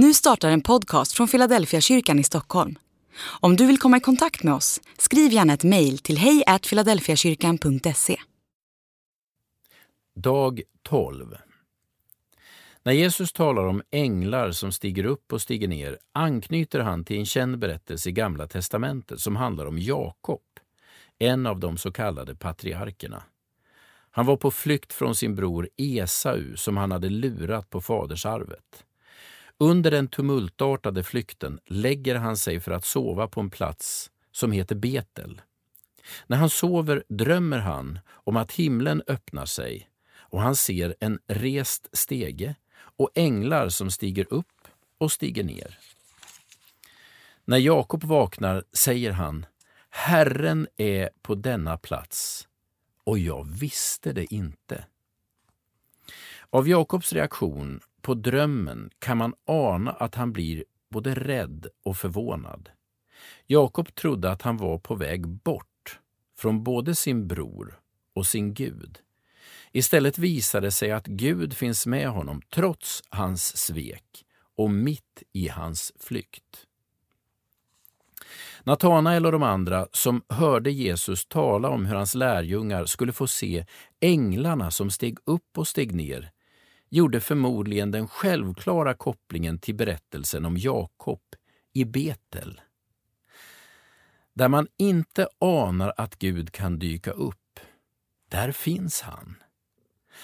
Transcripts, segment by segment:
Nu startar en podcast från Philadelphia kyrkan i Stockholm. Om du vill komma i kontakt med oss, skriv gärna ett mejl till hejfiladelfiakyrkan.se. Dag 12 När Jesus talar om änglar som stiger upp och stiger ner anknyter han till en känd berättelse i Gamla testamentet som handlar om Jakob, en av de så kallade patriarkerna. Han var på flykt från sin bror Esau som han hade lurat på fadersarvet. Under den tumultartade flykten lägger han sig för att sova på en plats som heter Betel. När han sover drömmer han om att himlen öppnar sig och han ser en rest stege och änglar som stiger upp och stiger ner. När Jakob vaknar säger han Herren är på denna plats och jag visste det inte. Av Jakobs reaktion på drömmen kan man ana att han blir både rädd och förvånad. Jakob trodde att han var på väg bort från både sin bror och sin Gud. Istället visade det sig att Gud finns med honom trots hans svek och mitt i hans flykt. Natanael och de andra som hörde Jesus tala om hur hans lärjungar skulle få se änglarna som steg upp och steg ner gjorde förmodligen den självklara kopplingen till berättelsen om Jakob i Betel. Där man inte anar att Gud kan dyka upp, där finns han.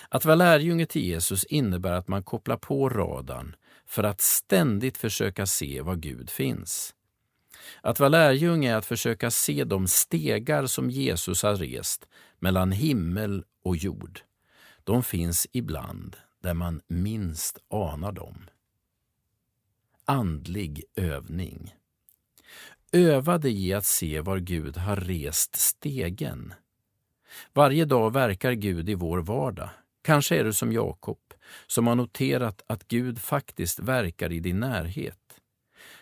Att vara lärjunge till Jesus innebär att man kopplar på radarn för att ständigt försöka se var Gud finns. Att vara lärjunge är att försöka se de stegar som Jesus har rest mellan himmel och jord. De finns ibland där man minst anar dem. Andlig övning. Öva dig i att se var Gud har rest stegen. Varje dag verkar Gud i vår vardag. Kanske är du som Jakob, som har noterat att Gud faktiskt verkar i din närhet.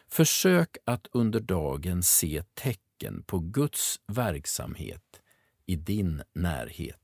Försök att under dagen se tecken på Guds verksamhet i din närhet.